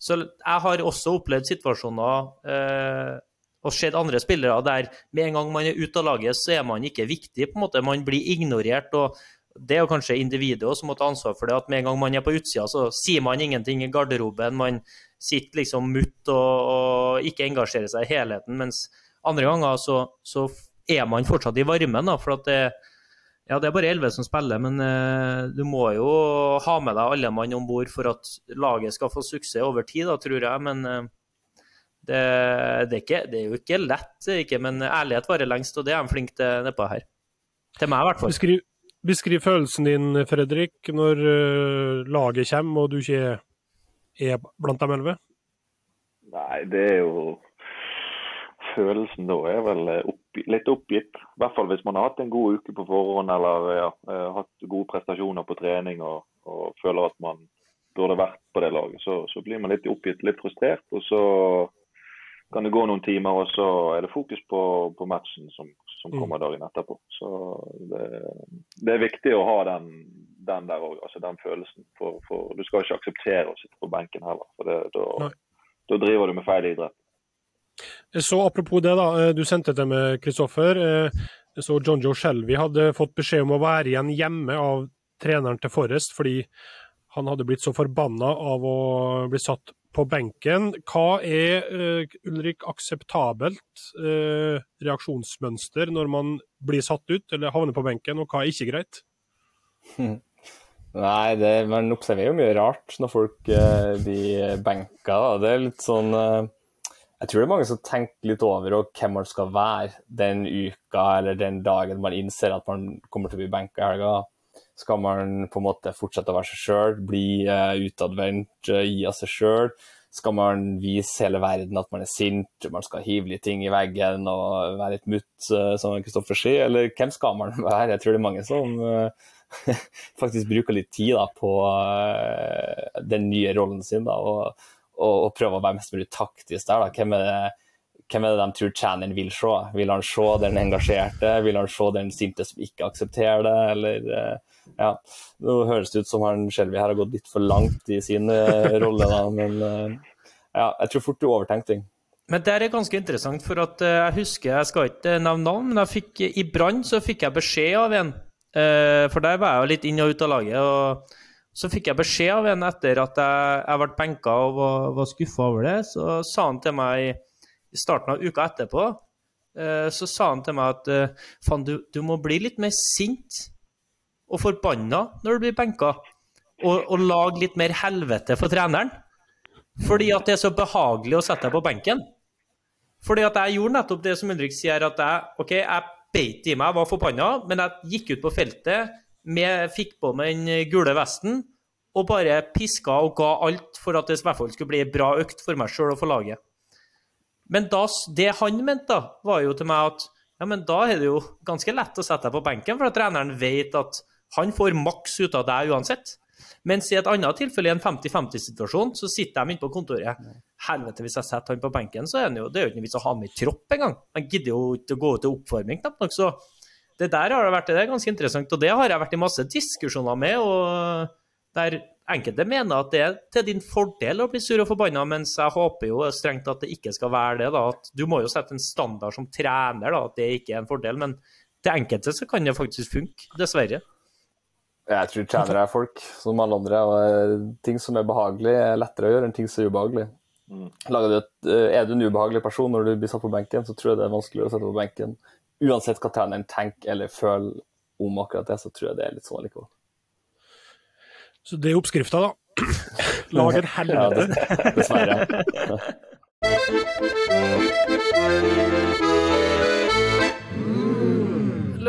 jeg har også opplevd situasjoner eh, og sett andre spillere der med en gang man er ute av laget, så er man ikke viktig. på en måte, Man blir ignorert. og Det er jo kanskje individet som må ta ansvar for det. at Med en gang man er på utsida, så sier man ingenting i garderoben. Man sitter liksom mutt og, og ikke engasjerer seg i helheten. Mens andre ganger så, så er man fortsatt i varmen. da, for at det ja, det er bare elleve som spiller, men eh, du må jo ha med deg alle mann om bord for at laget skal få suksess over tid, da, tror jeg. Men uh, det, det, er ikke, det, er jo ikke lett, ikke, men ærlighet varer lengst, og det er de flinke til nedpå her. Til meg, i hvert fall. Beskriv, beskriv, følelsen din, Fredrik, når uh, laget kommer og du ikke er blant de elleve. Nei, det er jo Følelsen da er vel opp litt oppgitt. I hvert fall hvis man har hatt en god uke på forhånd eller ja, eh, hatt gode prestasjoner på trening og, og, føler at man burde vært på det laget. Så, så, blir man litt oppgitt, litt frustrert. Og så kan det gå noen timer, og så er det fokus på, på matchen som, som, kommer mm. dagen etterpå. Så det, det er viktig å ha den, den der òg, altså den følelsen. For, for, du skal ikke akseptere å sitte på benken heller. for det, da, da driver du med feil idrett. Så Apropos det, da. Eh, du sendte det med Kristoffer. Eh, så John Joe Shelby hadde fått beskjed om å være igjen hjemme av treneren til Forrest, fordi han hadde blitt så forbanna av å bli satt på benken. Hva er uh, Ulrik akseptabelt uh, reaksjonsmønster når man blir satt ut eller havner på benken, og hva er ikke greit? Nei, det, man observerer jo mye rart når folk uh, blir benka. Det er litt sånn jeg tror det er mange som tenker litt over hvem man skal være den uka eller den dagen man innser at man kommer til å bli benka i helga. Skal man på en måte fortsette å være seg sjøl, bli uh, utadvendt, uh, gi av seg sjøl? Skal man vise hele verden at man er sint, man skal hive litt ting i veggen og være litt mutt, uh, som Kristoffer sier? Eller hvem skal man være? Jeg tror det er mange som faktisk bruker litt tid da, på den nye rollen sin. Da, og og, og prøver å være mest mulig taktisk der. Da. Hvem er det hvem er det de tror treneren vil se? Vil han se den engasjerte? Vil han se den sinte som ikke aksepterer det? Eller, eh, ja. Nå høres det ut som han Shelby her har gått litt for langt i sin eh, rolle, da. men eh, ja, jeg tror fort du overtenker ting. Men det er ganske interessant, for at jeg husker, jeg skal ikke nevne navn, men fikk, i Brann så fikk jeg beskjed av en, for der var jeg jo litt inn og ut av laget. og så fikk jeg beskjed av en etter at jeg, jeg ble benka og var, var skuffa over det. Så sa han til meg i starten av uka etterpå eh, så sa han til meg at eh, faen, du, du, må bli litt mer sint og forbanna når du blir benka. Og, og lage litt mer helvete for treneren. Fordi at det er så behagelig å sette deg på benken. Fordi at jeg gjorde nettopp det som Ulrik sier, at jeg, OK, jeg beit i meg, jeg var forbanna, men jeg gikk ut på feltet, med, fikk på meg den gule vesten og bare piska og ga alt for at det i hvert fall skulle bli ei bra økt for meg sjøl og for laget. Men da, det han mente, da, var jo til meg at ja, men da er det jo ganske lett å sette deg på benken, for at treneren vet at han får maks ut av deg uansett. Mens i et annet tilfelle, i en 50-50-situasjon, så sitter de inne på kontoret. Helvete, hvis jeg setter han på benken, så er jo, det er jo ikke noe vits å ha med i tropp engang. Han gidder jo ikke å gå ut til oppvarming, knapt nok. Så det der har det vært det er ganske interessant, og det har jeg vært i masse diskusjoner med. og der Enkelte mener at det er til din fordel å bli sur og forbanna, mens jeg håper jo strengt at det ikke skal være det. da, at Du må jo sette en standard som trener, da, at det ikke er en fordel. Men til enkelte så kan det faktisk funke, dessverre. Jeg tror trenere er folk som alle andre. og Ting som er behagelig, er lettere å gjøre enn ting som er ubehagelig. Mm. Du et, er du en ubehagelig person når du blir satt på benken, så tror jeg det er vanskelig å sette på benken uansett hva treneren tenker eller føler om akkurat det, så tror jeg det er litt sånn likevel. Så det er oppskrifta, da. Lag en helvete. Ja, dessverre.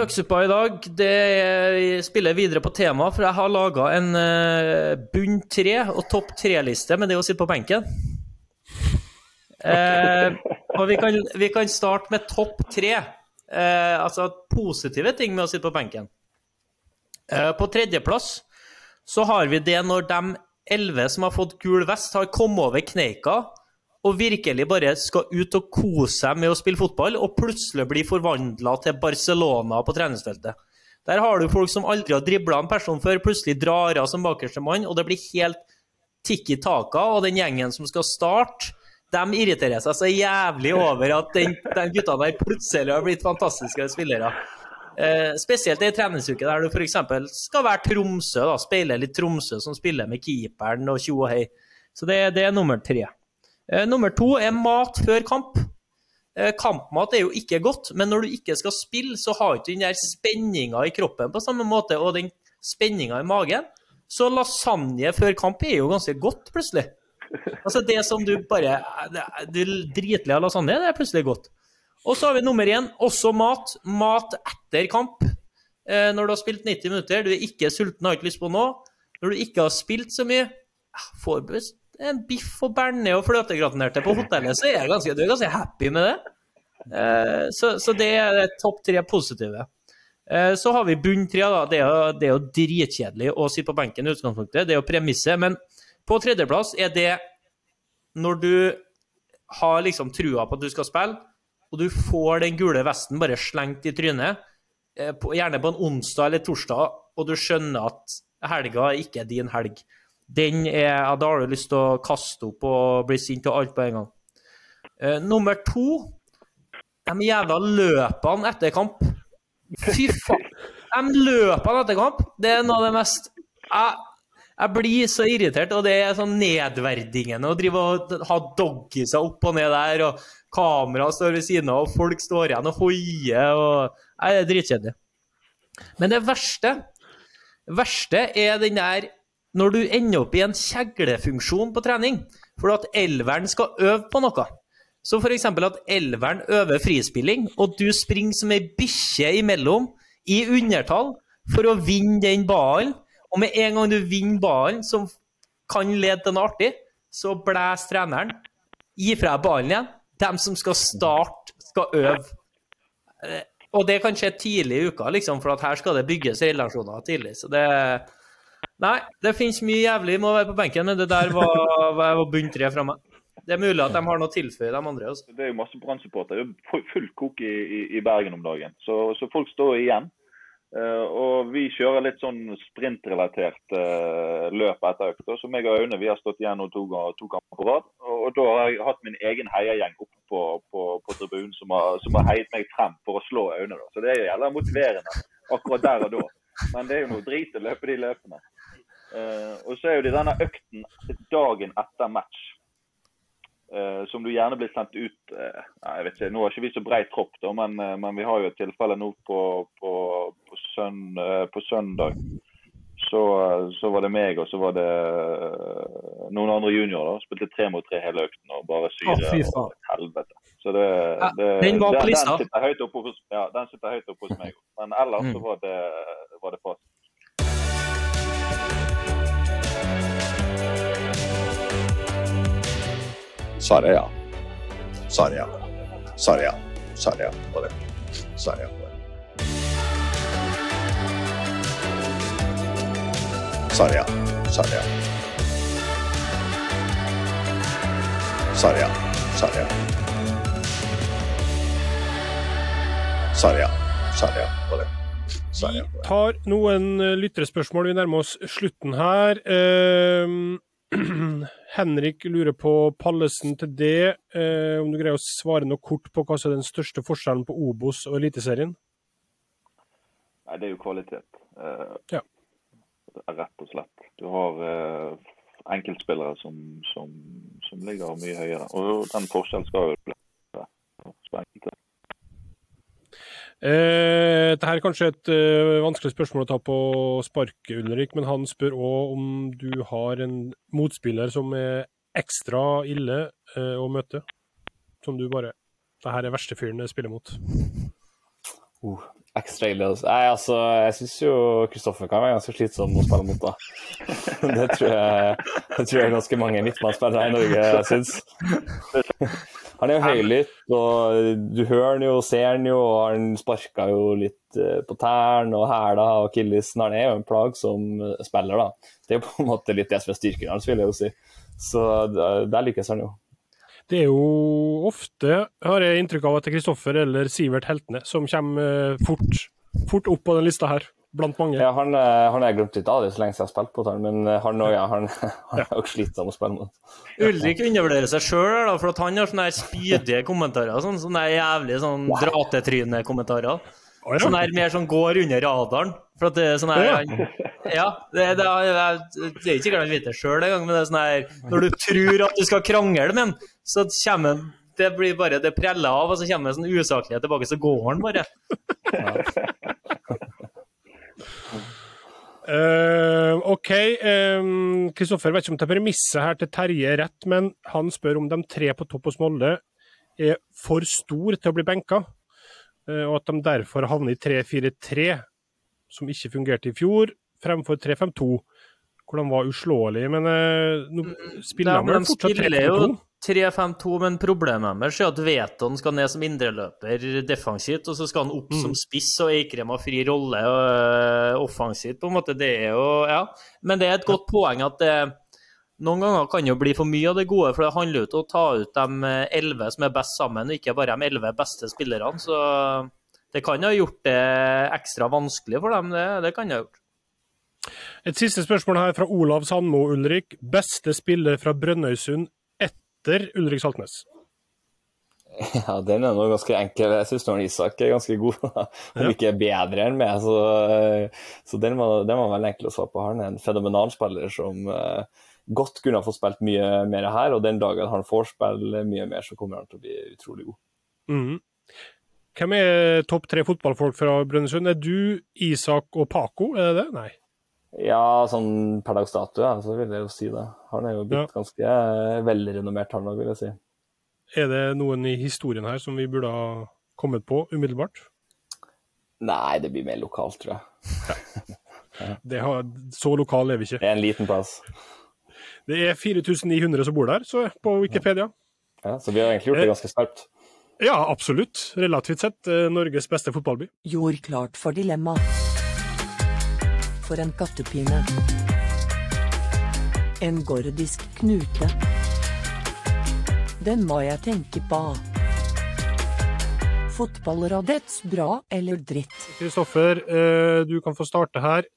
Løksuppa i dag det spiller videre på temaet, for jeg har laga en uh, bunn tre og topp tre-liste med det å sitte på benken. Eh, og vi kan, vi kan starte med topp tre eh, altså positive ting med å sitte på benken. Eh, på tredjeplass så har vi det når de elleve som har fått gul vest, har kommet over kneika og virkelig bare skal ut og kose seg med å spille fotball, og plutselig bli forvandla til Barcelona på treningsfeltet. Der har du folk som aldri har dribla en person før, plutselig drar av som bakerste mann, og det blir helt tikki taka, og den gjengen som skal starte, de irriterer seg så jævlig over at den, den gutta der plutselig har blitt fantastiske spillere. Eh, spesielt i treningsuke der du f.eks. skal være Tromsø, da, speile litt Tromsø som spiller med keeperen og tjo og hei. Så det, det, er nummer tre. Eh, nummer to er mat før kamp. Eh, kampmat er jo ikke godt, men når du ikke skal spille, så har du ikke den der spenninga i kroppen på samme måte, og den spenninga i magen. Så lasagne før kamp er jo ganske godt, plutselig. Altså Det som du bare Du dritlig av lasagne, det er plutselig godt. Og så har vi nummer én, også mat. Mat etter kamp. Eh, når du har spilt 90 minutter, du er ikke sulten, har ikke lyst på noe. Når du ikke har spilt så mye, får en biff og bearnés og fløtegratinerte på hotellet, så er ganske, du er ganske happy med det. Eh, så, så det er topp tre positive. Eh, så har vi bunn da, Det er, det er jo dritkjedelig å sitte på benken i utgangspunktet. Det er jo premisset. Men på tredjeplass er det når du har liksom trua på at du skal spille, og du får den gule vesten bare slengt i trynet, eh, gjerne på en onsdag eller torsdag, og du skjønner at helga ikke er din helg. Den er, Da har du lyst til å kaste opp og bli sint og alt på en gang. Uh, nummer to de jævla løpene etter kamp. Fy faen. De løpene etter kamp, det er noe av det mest jeg, jeg blir så irritert, og det er sånn nedverdigende å drive og ha doggies opp og ned der, og kamera står ved siden av, og folk står igjen og hoier, og Nei, det er dritkjedelig. Men det verste, verste er den der når du ender opp i en kjeglefunksjon på trening, for at elveren skal øve på noe. Så f.eks. at elveren øver frispilling, og du springer som ei bikkje imellom i undertall for å vinne den ballen. Og med en gang du vinner ballen, som kan lede til noe artig, så blæs treneren. Gi fra deg ballen igjen. De som skal starte, skal øve. Eh, og det kan skje tidlig i uka, liksom, for her skal det bygges relasjoner tidlig. Så det Nei, det finnes mye jævlig med å være på benken, men det der var, var bunn tre fra meg. Det er mulig at de har noe å tilføye, de andre. Også. Det er jo masse Brann-supportere. Det er fullt kok i, i, i, Bergen om dagen. Så, så folk står igjen. Uh, og vi kjører litt sånn sprintrelatert uh, løp etter økt. Så meg og Aune vi har stått igjen to, to kamper på rad. Og, og, da har jeg hatt min egen heiagjeng oppe på, på, på tribunen som har, som har, heiet meg frem for å slå Aune. Så det er jævla motiverende akkurat der og da. Men det er jo noe drit å løpe de løpene. Uh, og så er jo det denne økten dagen etter match. Uh, som du gjerne blir sendt ut uh, jeg vet ikke, Nå har ikke vi så brei tropp, da, men, uh, men, vi har jo et tilfelle nå på, på, på, søn, på søndag. Så, så, var det meg og så var det noen andre juniorer. da, Spilte tre mot tre hele økten og bare syre oh, og helvete. Så det, det, den var på? Den sitter høyt oppe hos, ja, den høyt opp hos meg. Men ellers mm. så var det, var det fast. Svaret er ja. Svaret er ja. Svaret er ja. Svaret er ja på det. Svaret er ja på det. Svaret er ja. Svaret er ja. Svaret er ja. Svaret er ja. Svaret er ja. Svaret er ja på det. Vi tar noen eh, lytterspørsmål. Vi nærmer oss slutten her. Uh, Henrik lurer på Pallesen til det, eh, om du greier å svare noe kort på hva som er den største forskjellen på Obos og Eliteserien? Nei, Det er jo kvalitet. Eh, ja. Rett og slett. Du har eh, enkeltspillere som, som, som, ligger mye høyere. Og den forskjellen skal jo bli enkelte. Eh, dette er kanskje et uh, vanskelig spørsmål å ta på sparket, Ulrik, men han spør òg om du har en motspiller som er ekstra ille uh, å møte. Som du bare Det her er verste fyren jeg spiller mot. Uh, ekstra ille. Nei, altså, jeg syns jo Kristoffer kan være ganske slitsom å spille mot, da. Det tror jeg, det tror jeg ganske mange midtbanespillere i Norge syns. Han er jo høylytt, og du hører han jo, ser han jo, og han sparka jo litt eh, på tærne og hæla og akillesen. Han er jo en plagsom som spiller, da. Det er jo på en måte litt det som er styrken hans, vil jeg jo si. Så der lykkes han jo. Det er jo ofte, har jeg inntrykk av, at det er Kristoffer eller Sivert Heltene som kommer eh, fort, fort opp på den lista her, blant mange. Ja, han, eh, han har jeg glemt litt av, det så lenge siden jeg har spilt på han, men eh, han, òg, ja, han, han er også slitsom å spille mot. Ulrik undervurderer seg sjøl, for at han har sånne spydige kommentarer. sånne, sånne jævlig sånn dratetrynekommentarer. Å, ja. Sånn her mer sånn går under radaren. For at det er sånn her Ja. Ja, det, det, er- det er ikke sikkert han vet det sjøl engang, men det er sånn her Når du tror at du skal krangle med han, så kommer han det blir bare det preller av, og så kommer det sånn usaklighet tilbake, så går han bare. Uh, OK. Kristoffer vet ikke om det er premisset her til Terje er rett, men han spør om de tre på topp hos Molde er for stor til å bli benka, eh, og at de derfor havner i 3-4-3, som ikke fungerte i fjor, fremfor 3-5-2, hvor de var uslåelige. Men eh, nå spiller de de fortsatt spiller jo 3-5-2? 3-5-2, men problemet deres er at Veton skal ned som indreløper defensivt, og så skal han opp Mm. som spiss, og Eikrem har fri rolle øh, offensivt. på en måte, Det er jo, ja. Men det er et godt poeng at det noen ganger kan jo bli for mye av det gode, for det handler jo om å ta ut de elleve som er best sammen, og ikke bare de elleve beste spillerne. Så det kan jo ha gjort det ekstra vanskelig for dem, det, det kan det ha gjort. Et siste spørsmål her fra Olav Sandmo, Ulrik. Beste spiller fra Brønnøysund etter Ulrik Saltnes? Ja, den er nå ganske enkel. Jeg syns Isak er ganske god, om Ja. ikke bedre enn meg. Så, så den, var, den var veldig enkel å svare på. Han er en fenomenal spiller som eh, godt kunne ha fått spilt mye mer her, og den dagen han får spille mye mer, så kommer han til å bli utrolig god. Mm. Hvem er topp tre fotballfolk fra Brønnøysund? Er du, Isak og Paco, er det det? Nei. Ja, sånn per dags dato, ja, så vil jeg jo si det. Han er jo blitt ganske eh, velrenommert, han òg, vil jeg si. Er det noen i historien her som vi burde ha kommet på umiddelbart? Nei, det blir mer lokalt, tror jeg. Det har, så lokal er vi ikke. Det er en liten plass. Det er 4900 som bor der, så på Wikipedia. Ja, så vi har egentlig gjort det ganske skarpt. Ja, absolutt. Relativt sett eh, Norges beste fotballby. Gjord klart for dilemma. For en kattepine. En gordisk knute. Den må jeg tenke på. Fotballradets bra eller dritt? Kristoffer, eh, du kan få starte her.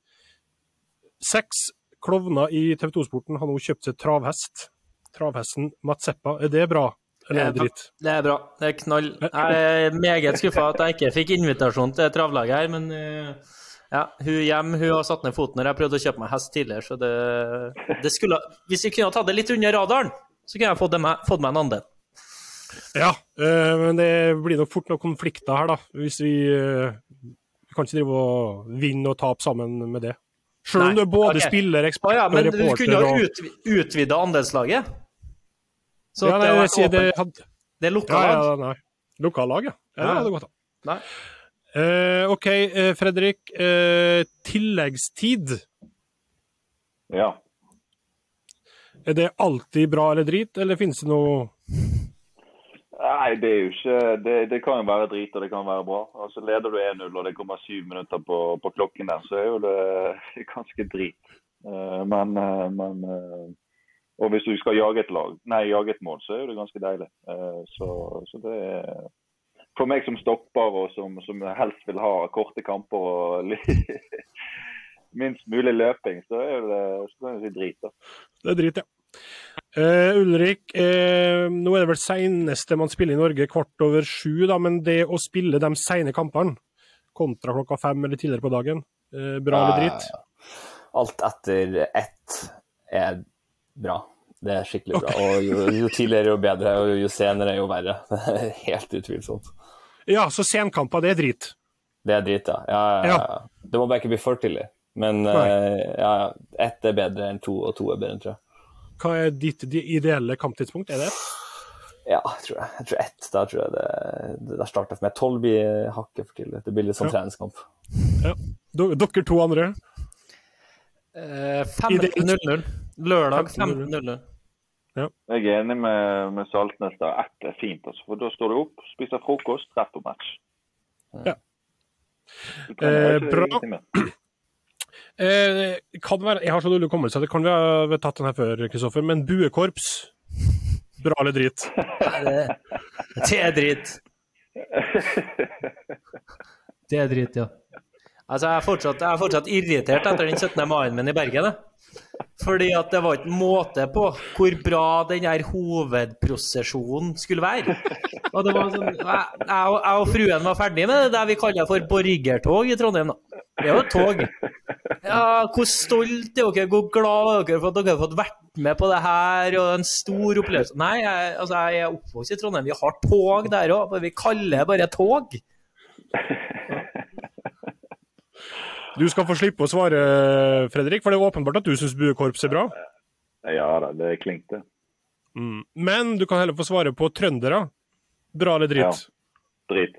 Seks klovner i TV 2-sporten har nå kjøpt seg travhest. Travhesten Matseppa, er det bra? Eller er det dritt? Det er bra. Det er knall. Jeg er meget skuffa at jeg ikke fikk invitasjon til travlaget her, men uh, ja, hun hjem hun har satt ned foten når jeg prøvde å kjøpe meg hest tidligere, så det, det skulle Hvis vi kunne tatt det litt under radaren, så kunne jeg fått, med, fått meg en andel. Ja, øh, men det blir nok fort noen konflikter her, da. Hvis vi øh, Vi kan ikke drive og vinne og tape sammen med det. Selv om du er både okay. spiller, ekspert ja, og men du kunne reporter ha ut, utvida andelslaget. Så ja, nei, det sier det, hadde, Det er lukka ja, lag. ja, nei. Lokallag, ja. ja. Ja. Det hadde gått an. Nei. Eh, OK, eh, Fredrik. Uh, tilleggstid. Ja. Er det alltid bra eller drit, eller finnes det noe Nei, det er jo ikke Det, det kan jo være drit, og det kan være bra. Altså Leder du 1-0 og det kommer syv minutter på, på klokken der, så er jo det ganske drit. Eh, men, eh, men eh, Og hvis du skal jage et lag, nei, jage et mål, så er jo det ganske deilig. Så, så det er For meg som stopper og som, som helst vil ha korte kamper og minst mulig løping, så er det så jeg si drit. da. Det er drit, ja. Eh, Ulrik, uh, nå er det vel seneste man spiller i Norge kvart over sju, da, men det å spille de sene kampene kontra klokka fem eller tidligere på dagen, uh, bra eller drit? Ja, ja. Alt etter ett er bra. Det er skikkelig bra. Og jo, jo tidligere, jo bedre, og jo senere, jo verre. Det er helt utvilsomt. Ja, så senkamper, det er drit. Det er drit, ja. Ja, ja, ja. Det må bare ikke bli for tidlig. Men ja. ett er bedre enn to, og to er bedre enn tre. Hva er ditt ideelle kamptidspunkt? Er det ett? Ja, tror jeg. Jeg tror ett. Da tror jeg det, det Der starter for meg. Tolv blir hakket for tidlig. Det blir litt sånn Ja. treningskamp. Do- Dere to andre? Eh, 15.00. Lørdag 15.00. Jeg er enig med, med Saltnes der. Ett er fint, altså. For da står du opp, spiser frokost, rett på match. Ja. Eh, bra. Eh, være, jeg har så dårlig hukommelse, det kan vi ha tatt den her før, Kristoffer, men buekorps? Bra eller drit? Det er drit. Det er drit, ja. Altså, jeg er fortsatt, jeg er fortsatt irritert etter den 17. mai-en min i Bergen. Fordi at det var ikke måte på hvor bra den her hovedprosesjonen skulle være. Og det var sånn, jeg, jeg, og- fruen var ferdig med det der vi kaller for borgertog i Trondheim. Det er jo et tog. Ja, Hvor stolt er dere, hvor glad er dere for at dere har fått vært med på det her, og en stor opplevelse. Nei, jeg, altså, jeg er oppvokst i Trondheim, vi har tog der òg, vi kaller det bare tog. Du skal få slippe å svare, Fredrik, for det er åpenbart at du syns buekorps er bra. Ja da, det klingte. Mm. Men du kan heller få svare på trøndere. Bra eller drit? Drit.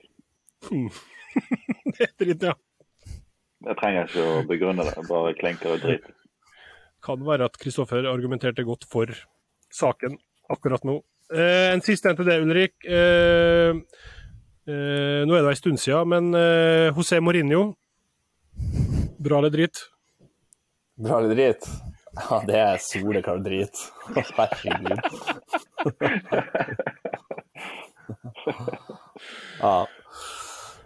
Det er drit, ja. Jeg trenger ikke å begrunne det. Bare klinker og drit. Kan være at Kristoffer argumenterte godt for saken akkurat nå. Eh, en siste en til det, Ulrik. Eh, eh, nå er det en stund siden, men eh, José Mourinho. Bra eller drit? Bra eller drit? Ja, det er soleklar drit. Herregud. ja.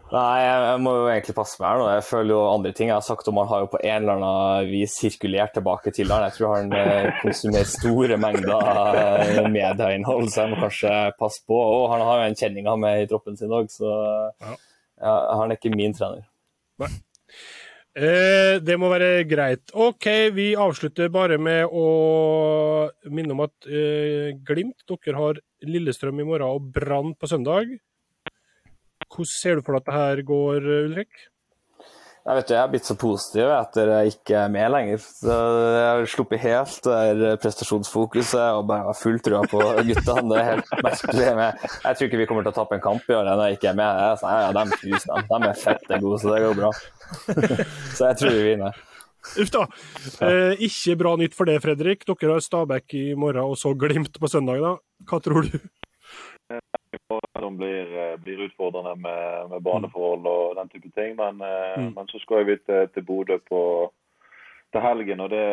Nei, jeg må jo egentlig passe meg her nå. Jeg føler jo andre ting jeg har sagt om han har jo på en eller annen vis sirkulert tilbake til han. Jeg tror han eh, konsumerer store mengder eh, medieinnhold, så jeg må kanskje passe på. Og han har jo en kjenning av meg i troppen sin òg, så Ja. han er ikke min trener. Eh, det må være greit. OK, vi avslutter bare med å minne om at eh, Glimt, dere har Lillestrøm i morgen og Brann på søndag. Hvordan ser du for deg at det her går, Ulrik? Jeg vet du, jeg er blitt så positiv etter jeg ikke er med lenger. Så jeg har sluppet helt det prestasjonsfokuset og bare har full trua på guttene. Det er helt merkelig. Med. jeg tror ikke vi kommer til å tape en kamp i år når jeg ikke er med. Jeg er sånn, ja, de, tusen, de, de er fette gode, så det går bra. Så jeg tror vi vinner. Uff da. Eh, ikke bra nytt for det, Fredrik. Dere har Stabæk i morgen og så Glimt på søndag. da. Hva tror du? Som blir, eh, blir utfordrende med, med baneforhold og den type ting. Men, eh, Mm. men så skal vi til, til Bodø på til helgen, og det,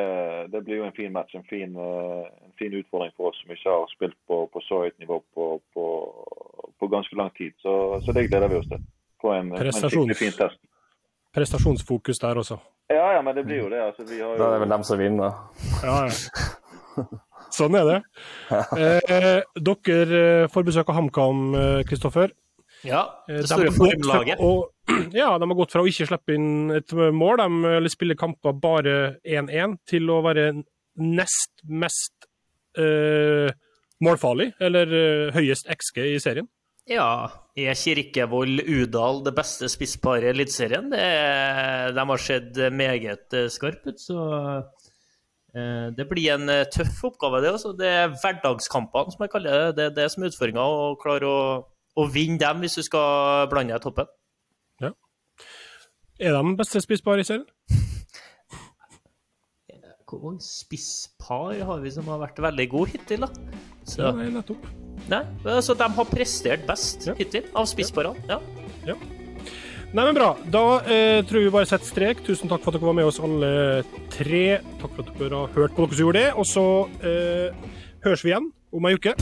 det blir jo en fin match. En fin, eh, en fin utfordring for oss som ikke har spilt på, på så høyt nivå på, på, på ganske lang tid. Så, så det gleder vi oss til. På en, Prestasjons- en fin test. Prestasjonsfokus der også. Ja, ja, men det blir jo det. Altså, vi har Da er det vel dem som vinner. Ja, ja. Sånn er det. Eh, dere eh, får besøk av HamKam, eh, Kristoffer. Ja, Eh, det står store formlaget. å- Ja, de har gått fra å ikke slippe inn et mål, de, eller spille kamper bare 1-1, til å være nest mest eh, målfarlig, eller eh, høyest XG i serien. Ja, er Kirkevold Udal det beste spissparet i Eliteserien? Er- De har sett meget eh, skarpe ut, så eh, det blir en eh, tøff oppgave, det. også. Det er hverdagskampene, som jeg kaller det. Det er det som er utfordringa, å klare å, å vinne dem hvis du skal blande deg i toppen. Ja. Er de beste spisspar i serien? Hvor mange spisspar har vi som har vært veldig gode hittil, da? Så, Ja, nei, nettopp. nei, altså, de har prestert best Ja. hittil av spissparene. Ja. Ja. Nei, men bra. Da eh, tror vi bare setter strek. Tusen takk for at dere var med oss alle tre. Takk for at dere har hørt på dere som gjorde det. Og så eh, høres vi igjen om ei uke.